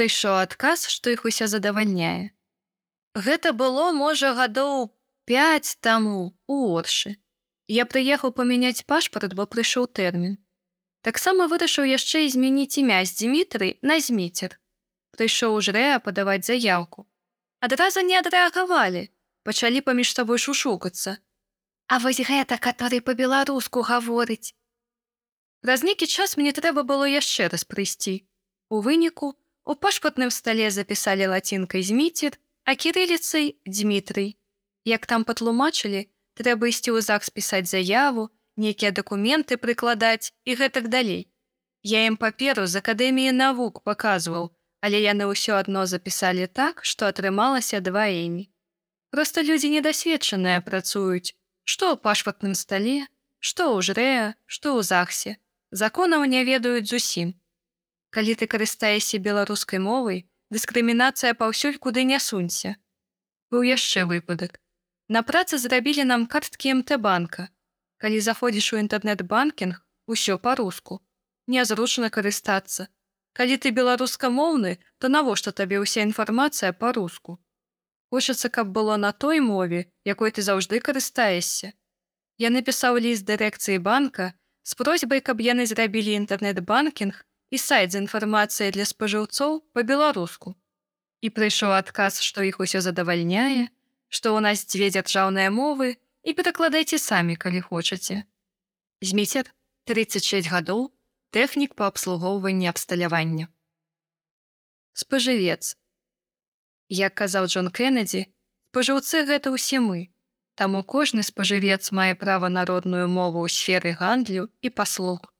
прыйшоў адказ, што іх усё задавальняе. Гэта было можа гадоў 5 таму у оршы. Я прыехаў памяняць пашпарт, бо прыйшоў тэрмін. Таксама вырашыў яшчэ і змяніць імя з Дмітрый на зміцер. Прыйшоў жрэа падаваць заявку. Адразу не адрэагавалі, пачалі паміж сабой шушукацца. А вось гэта, который па-беларуску гаворыць. Праз нейкі час мне трэба было яшчэ раз прыйсці. У выніку у пашпартным стале запісалі лацінкай зміцер, а кірыліцай Дмітрый. Як там патлумачылі, трэба ісці ў ЗАГС пісаць заяву, нейкія дакументы прыкладаць і гэтак далей. Я ім паперу з акадэміі навук паказваў, але яны ўсё адно запісалі так, што атрымалася два імі. Проста людзі недасведчаныя працуюць, што ў пашпартным стале, што ў жрэа, што ў захсе. Законаў не ведаюць зусім. Калі ты карыстаешся беларускай мовай, дыскрымінацыя паўсюль куды не сунься. Быў яшчэ выпадак. На працы зрабілі нам карткі МТ-банка. Калі заходзіш у інтэрнэт-банкінг, усё па-руску. Нязручна карыстацца. Калі ты беларускамоўны, то навошта табе ўся інфармацыя па-руску. Хочацца, каб было на той мове, якой ты заўжды карыстаешся. Я напісаў ліст дырэкцыі банка з просьбай, каб яны зрабілі інтэрнэт-банкінг і сайт з інфармацыяй для спажыўцоў па-беларуску. І прыйшоў адказ, што іх усё задавальняе, што ў нас дзве дзяржаўныя мовы і перакладайце самі, калі хочаце. Зміцер 36 гадоў, тэхнік па абслугоўванні абсталявання. Спажывец. Як казаў Джон Кеннеді, спажыўцы гэта ўсе мы. Таму кожны спажывец мае права народную мову ў сферы гандлю і паслуг.